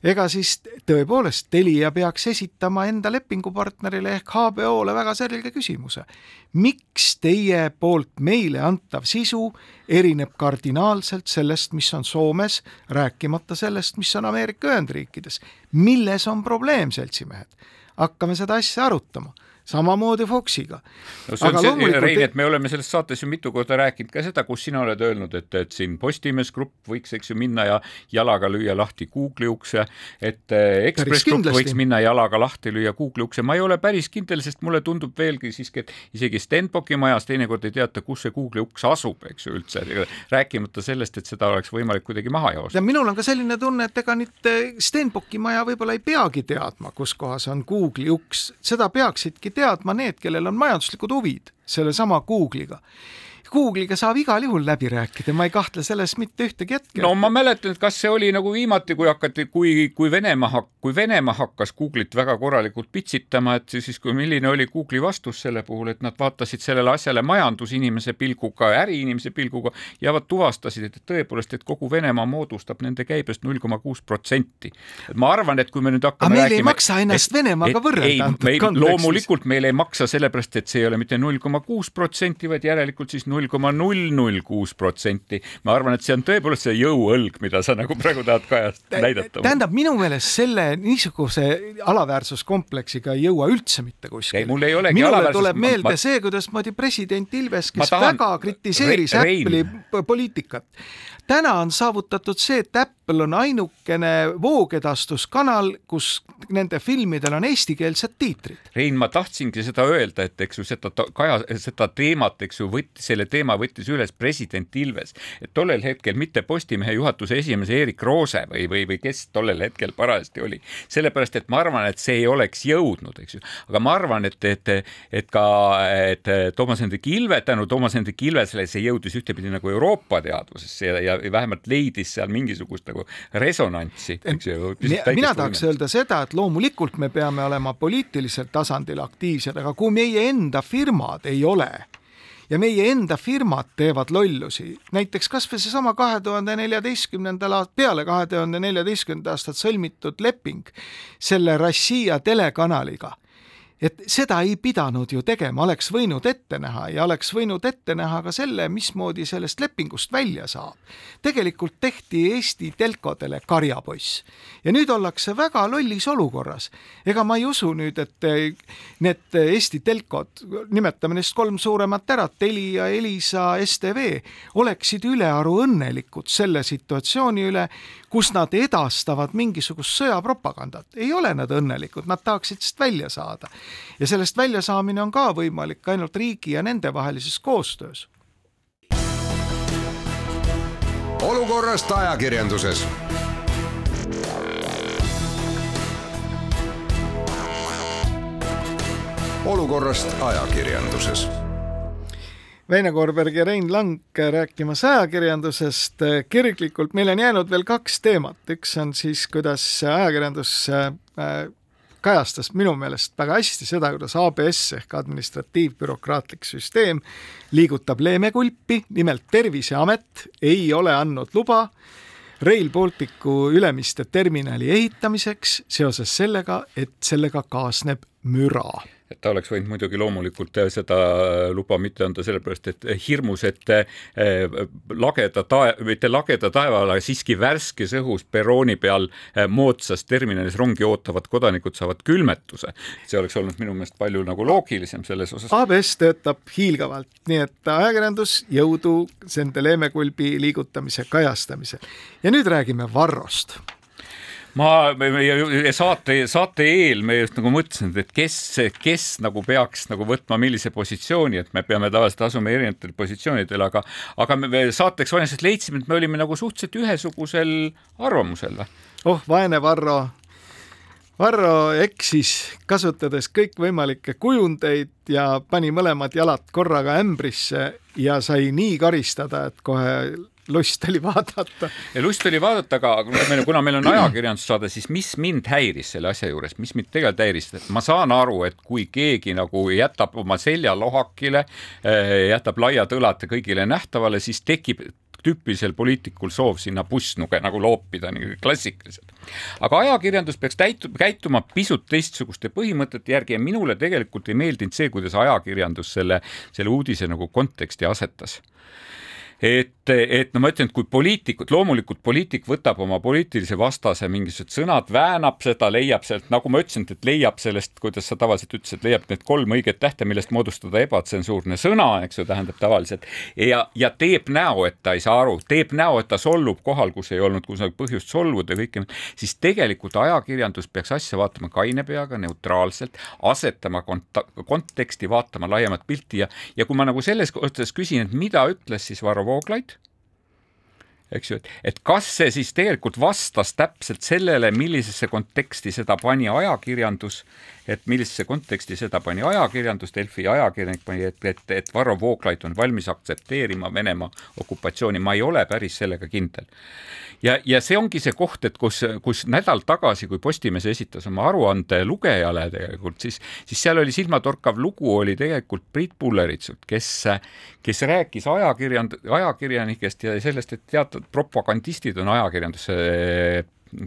ega siis tõepoolest Telia peaks esitama enda lepingupartnerile ehk HBO-le väga selge küsimuse. miks teie poolt meile antav sisu erineb kardinaalselt sellest, mis on Soomes, rääkimata sellest, mis on Ameerika Ühendriikides? milles on probleem, seltsimehed? hakkame seda asja arutama samamoodi Foxiga. no see on see, loomulikult... Rein, et me oleme selles saates ju mitu korda rääkinud ka seda, kus sina oled öelnud, et, et siin Postimees Grupp võiks, eks ju, minna ja jalaga lüüa lahti Google'i ukse, et eh, Ekspress Grupp võiks minna jalaga lahti lüüa Google'i ukse, ma ei ole päris kindel, sest mulle tundub veelgi siiski, et isegi Stenbocki majas teinekord ei teata, kus see Google'i uks asub, eks ju üldse, rääkimata sellest, et seda oleks võimalik kuidagi maha joosta. ja minul on ka selline tunne, et ega nüüd eh, Stenbocki maja võib-olla ei peagi teadma, kus kohas on Google'i uks, seda peaksidki teadma need, kellel on majanduslikud huvid sellesama Google'iga Google'iga saab igal juhul läbi rääkida, ma ei kahtle selles mitte ühtegi hetke. no ma mäletan, et kas see oli nagu viimati, kui hakati, kui, kui Venemaa kui Venemaa hakkas Google'it väga korralikult pitsitama, et siis, kui milline oli Google'i vastus selle puhul, et nad vaatasid sellele asjale majandusinimese pilguga, äriinimese pilguga ja tuvastasid, et tõepoolest, et kogu Venemaa moodustab nende käibest null koma kuus protsenti. ma arvan, et kui me nüüd hakkame aga meil rääkima, ei maksa ennast et, Venemaaga võrrelda antud kontekstis. loomulikult meil ei maksa sellepärast, et see ei ole mitte null koma kuus protsenti, vaid järelikult siis null null koma null null kuus protsenti. ma arvan, et see on tõepoolest see jõuõlg, mida sa nagu praegu tahad kajast näidata. tähendab, minu meelest selle niisuguse alaväärsuskompleksiga ei jõua üldse mitte kuskile. mul ei olegi minule alaväärsus... tuleb meelde ma... see, kuidasmoodi president Ilves, kes tahan... väga kritiseeris Apple'i poliitikat täna on saavutatud see, et Apple on ainukene voogedastuskanal, kus nende filmidel on eestikeelsed tiitrid. Rein, ma tahtsingi seda öelda, et eks ju seda kaja, seda teemat, eks ju, võttis, selle teema võttis üles president Ilves, et tollel hetkel mitte Postimehe juhatuse esimees Erik Roose või, või, või kes tollel hetkel parajasti oli, sellepärast et ma arvan, et see ei oleks jõudnud, eks ju, aga ma arvan, et, et, et ka, et Toomas Hendrik Ilve, tänu Toomas Hendrik Ilvesele see jõudis ühtepidi nagu Euroopa teadvusesse ja, ja vähemalt leidis seal mingisugust nagu resonantsi, mina tahaks öelda seda, et loomulikult me peame olema poliitilisel tasandil aktiivsed, aga kui meie enda firmad ei ole ja meie enda firmad teevad lollusi, näiteks kasvõi seesama kahe tuhande neljateistkümnendal aastal, peale kahe tuhande neljateistkümnenda aastat sõlmitud leping selle Rossija telekanaliga et seda ei pidanud ju tegema, oleks võinud ette näha ja oleks võinud ette näha ka selle, mismoodi sellest lepingust välja saab. tegelikult tehti Eesti telkodele karjapoiss ja nüüd ollakse väga lollis olukorras. ega ma ei usu nüüd, et need Eesti telkod, nimetame neist kolm suuremat ära, Telia, Elisa, STV, oleksid ülearu õnnelikud selle situatsiooni üle, kus nad edastavad mingisugust sõjapropagandat. ei ole nad õnnelikud, nad tahaksid sellest välja saada. ja sellest väljasaamine on ka võimalik ainult riigi ja nende vahelises koostöös. olukorrast ajakirjanduses olukorrast ajakirjanduses Väino Koorberg ja Rein Lang rääkimas ajakirjandusest. kirglikult meil on jäänud veel kaks teemat, üks on siis, kuidas ajakirjandus äh, kajastas minu meelest väga hästi seda, kuidas ABS ehk administratiivbürokraatlik süsteem liigutab leemekulpi, nimelt Terviseamet ei ole andnud luba Rail Balticu Ülemiste terminali ehitamiseks seoses sellega, et sellega kaasneb müra et ta oleks võinud muidugi loomulikult äh, seda luba mitte anda, sellepärast et hirmus, et äh, lageda tae-, mitte lageda taeva aga siiski värskes õhus perrooni peal äh, moodsas terminalis rongi ootavad kodanikud saavad külmetuse. see oleks olnud minu meelest palju nagu loogilisem selles osas. ABS töötab hiilgavalt, nii et ajakirjandus, jõudu nende leemekulbi liigutamise kajastamisel. ja nüüd räägime Varrost ma, meie saate, saate eel me just nagu mõtlesime, et kes, kes nagu peaks nagu võtma millise positsiooni, et me peame tavaliselt asuma erinevatel positsioonidel, aga, aga me saateks valmistades leidsime, et me olime nagu suhteliselt ühesugusel arvamusel oh, vaene Varro. Varro eksis, kasutades kõikvõimalikke kujundeid ja pani mõlemad jalad korraga ämbrisse ja sai nii karistada, et kohe lust oli vaadata. lust oli vaadata, aga kuna meil on ajakirjandussaade, siis mis mind häiris selle asja juures, mis mind tegelikult häiris, et ma saan aru, et kui keegi nagu jätab oma selja lohakile, eh, jätab laiad õlad kõigile nähtavale, siis tekib tüüpilisel poliitikul soov sinna pussnuge nagu loopida, nii klassikaliselt. aga ajakirjandus peaks täitu-, käituma pisut teistsuguste põhimõtete järgi ja minule tegelikult ei meeldinud see, kuidas ajakirjandus selle, selle uudise nagu konteksti asetas et, et no ma ütlen, et kui poliitikud, loomulikult poliitik võtab oma poliitilise vastase mingisugused sõnad, väänab seda, leiab sealt, nagu ma ütlesin, et leiab sellest, kuidas sa tavaliselt ütlesid, leiab need kolm õiget tähte, millest moodustada ebatsensuurne sõna, eks ju, tähendab tavaliselt. Ja, ja teeb näo, et ta ei saa aru, teeb näo, et ta solvub kohal, kus ei olnud kusagil põhjust solvuda, kõike, siis tegelikult ajakirjandus peaks asja vaatama kaine peaga, neutraalselt, asetama kont-, konteksti, vaatama laiemat pilti ja, ja kui ma nagu selles mõttes küsin, et mida ütles siis Varro Vooglaid eks ju, et, et kas see siis tegelikult vastas täpselt sellele, millisesse konteksti seda pani ajakirjandus, et millisesse konteksti seda pani ajakirjandus, Delfi ajakirjanik pani, et, et, et Varro Vooglaid on valmis aktsepteerima Venemaa okupatsiooni, ma ei ole päris sellega kindel. Ja, ja see ongi see koht, et kus, kus nädal tagasi, kui Postimees esitas oma aruande lugejale tegelikult, siis, siis seal oli silmatorkav lugu oli tegelikult Priit Pulleritsult, kes, kes rääkis ajakirjand-, ajakirjanikest ja sellest, et teatud propagandistid on ajakirjandusse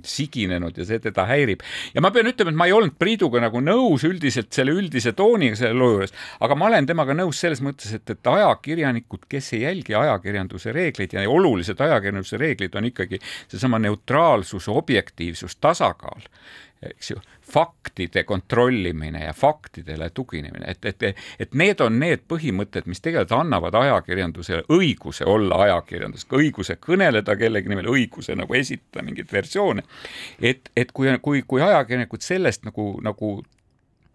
siginenud ja see teda häirib. ja ma pean ütlema, et ma ei olnud Priiduga nagu nõus üldiselt selle üldise tooniga selle loo juures, aga ma olen temaga nõus selles mõttes, et, et ajakirjanikud, kes ei jälgi ajakirjanduse reegleid ja olulised ajakirjanduse reeglid on ikkagi seesama neutraalsus, objektiivsus, tasakaal eks ju, faktide kontrollimine ja faktidele tuginemine, et, et, et need on need põhimõtted, mis tegelikult annavad ajakirjandusele õiguse olla ajakirjandus, õiguse kõneleda kellegi nimel, õiguse nagu esitada mingeid versioone. et, et kui, kui, kui ajakirjanikud sellest nagu, nagu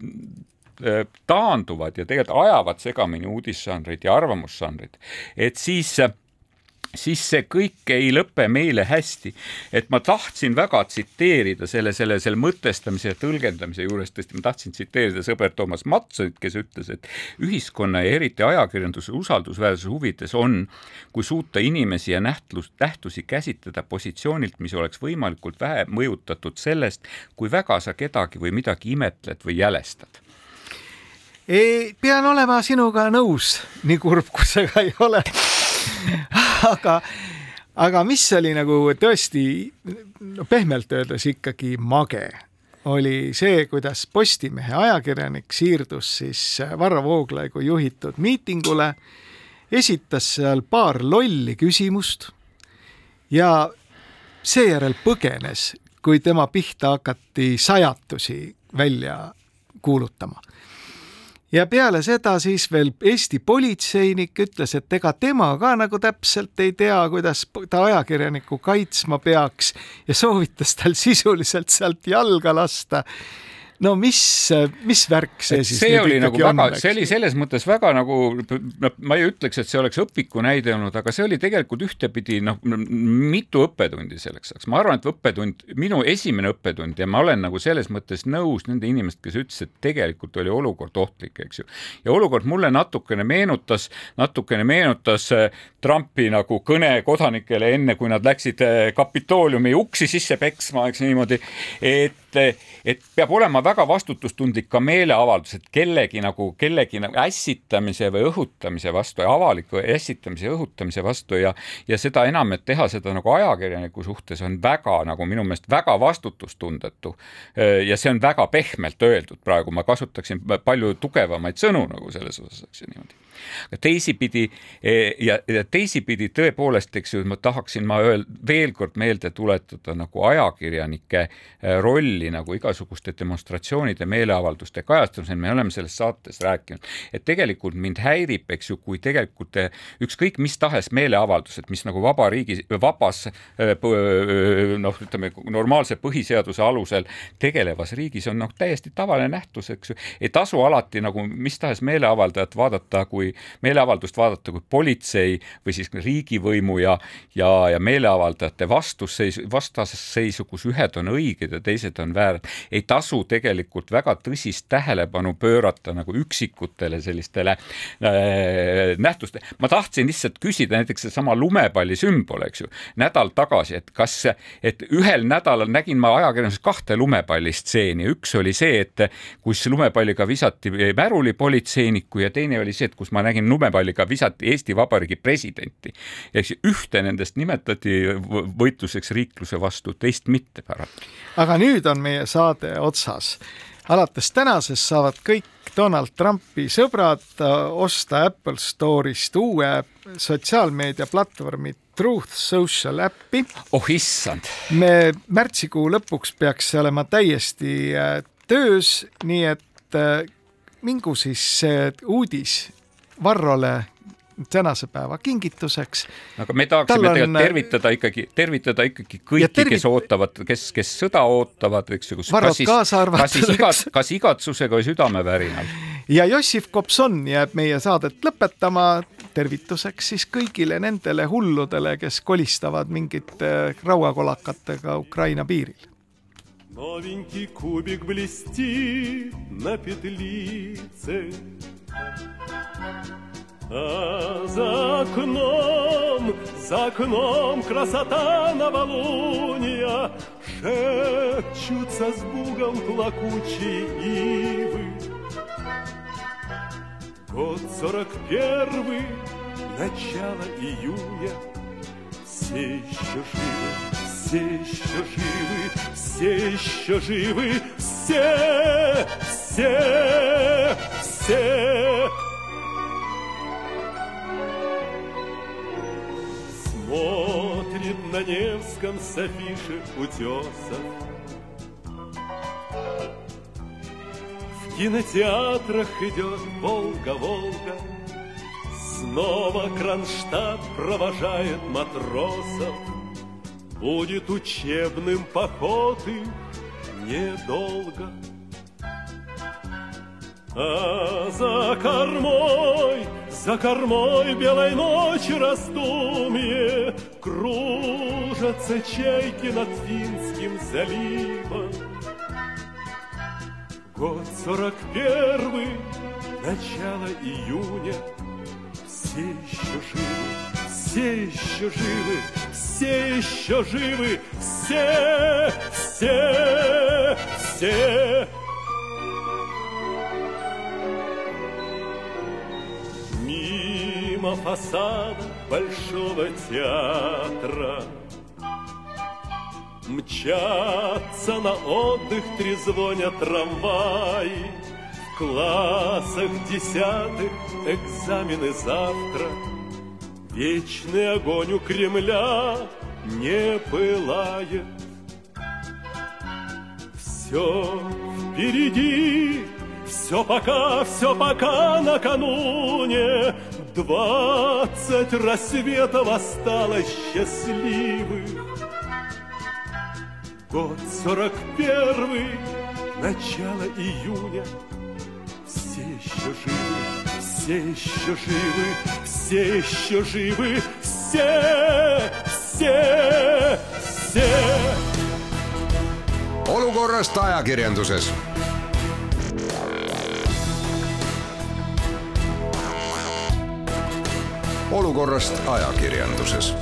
äh, taanduvad ja tegelikult ajavad segamini uudisžanrid ja arvamusžanrid, et siis siis see kõik ei lõpe meile hästi. et ma tahtsin väga tsiteerida selle, selle, selle mõtestamise ja tõlgendamise juures, tõesti ma tahtsin tsiteerida sõber Toomas Matsonit, kes ütles, et ühiskonna ja eriti ajakirjanduse usaldusväärsuse huvides on, kui suuta inimesi ja nähtlust, nähtusi käsitleda positsioonilt, mis oleks võimalikult vähe mõjutatud sellest, kui väga sa kedagi või midagi imetled või jälestad ei, pean olema sinuga nõus, nii kurb kui see ka ei ole aga, aga mis oli nagu tõesti no pehmelt öeldes ikkagi mage, oli see, kuidas Postimehe ajakirjanik siirdus siis Varro Vooglaiu juhitud miitingule, esitas seal paar lolli küsimust ja seejärel põgenes, kui tema pihta hakati sajatusi välja kuulutama ja peale seda siis veel Eesti politseinik ütles, et ega tema ka nagu täpselt ei tea, kuidas ta ajakirjanikku kaitsma peaks ja soovitas tal sisuliselt sealt jalga lasta no mis, mis värk see siis see oli nagu väga, see oli selles mõttes väga nagu, ma ei ütleks, et see oleks õpiku näide olnud, aga see oli tegelikult ühtepidi noh, mitu õppetundi selleks ajaks. ma arvan, et õppetund, minu esimene õppetund ja ma olen nagu selles mõttes nõus nende inimestega, kes ütlesid, et tegelikult oli olukord ohtlik, eks ju. ja olukord mulle natukene meenutas, natukene meenutas äh, Trumpi nagu kõne kodanikele enne, kui nad läksid äh, Kapitooliumi uksi sisse peksma, eks niimoodi, et et peab olema väga vastutustundlik ka meeleavaldus, et kellegi nagu, kellegi nagu ässitamise või õhutamise vastu avaliku ässitamise ja õhutamise vastu ja ja seda enam, et teha seda nagu ajakirjaniku suhtes on väga nagu minu meelest väga vastutustundetu. ja see on väga pehmelt öeldud praegu, ma kasutaksin palju tugevamaid sõnu nagu selles osas, eks ju niimoodi teisipidi ja, ja teisipidi tõepoolest, eks ju, ma tahaksin ma öel, veel kord meelde tuletada nagu ajakirjanike e, rolli nagu igasuguste demonstratsioonide, meeleavalduste kajastamisel, me oleme selles saates rääkinud, et tegelikult mind häirib, eks ju, kui tegelikult e, ükskõik mis tahes meeleavaldused, mis nagu vabariigi, vabas noh, ütleme normaalse põhiseaduse alusel tegelevas riigis on noh, täiesti tavaline nähtus, eks ju, ei tasu alati nagu mis tahes meeleavaldajat vaadata kui meeleavaldust vaadata kui politsei või siis riigivõimu ja, ja, ja meeleavaldajate vastusseis, vastasseisu, kus ühed on õiged ja teised on väärad, ei tasu tegelikult väga tõsist tähelepanu pöörata nagu üksikutele sellistele äh, nähtustele. ma tahtsin lihtsalt küsida näiteks seesama lumepalli sümbol, eks ju, nädal tagasi, et kas, et ühel nädalal nägin ma ajakirjanduses kahte lumepallistseeni, üks oli see, et kus lumepalliga visati märulipolitseinikku ja teine oli see, et kus ma nägin lumepalliga visati Eesti Vabariigi presidenti. siis ühte nendest nimetati võitluseks riikluse vastu, teist mitte paraku. aga nüüd on meie saade otsas alates tänasest saavad kõik Donald Trumpi sõbrad osta Apple Store'ist uue sotsiaalmeedia platvormi Truth Social äppi. oh issand. me märtsikuu lõpuks peaks see olema täiesti äh, töös, nii et äh, mingu siis see uudis Varrole tänase päeva kingituseks. aga me tahaksime on... tegelikult tervitada ikkagi, tervitada ikkagi kõiki, tervit... kes ootavad, kes, kes sõda ootavad, eks ju. Varrot kaasa arvatud. kas siis igat, kas igatsusega või südamevärinal. ja Jossif Kopson jääb meie saadet lõpetama tervituseks siis kõigile nendele hulludele, kes kolistavad mingite rauakolakatega Ukraina piiril. Новенький кубик блестит на петлице За окном, за окном красота новолуния. Шепчутся с бугом плакучие ивы. Год сорок первый, начало июня. Все еще живы, все еще живы, все еще живы. Все, все, все Смотрит на Невском с афиши утесов. В кинотеатрах идет Волга-Волга Снова Кронштадт провожает матросов. Будет учебным поход их недолго А за кормой за кормой белой ночи раздумье Кружатся чайки над Финским заливом. Год сорок первый, начало июня, Все еще живы, все еще живы, все еще живы, все, все, все. Мимо фасада Большого театра. Мчатся на отдых, трезвонят трамваи В классах десятых экзамены завтра. Вечный огонь у Кремля не пылает. Все впереди, все пока, все пока накануне Двадцать рассветов осталось счастливых. Год сорок первый, начало июня. Все еще живы, все еще живы, все еще живы, все, все, все. olukorrast ajakirjanduses olukorrast ajakirjanduses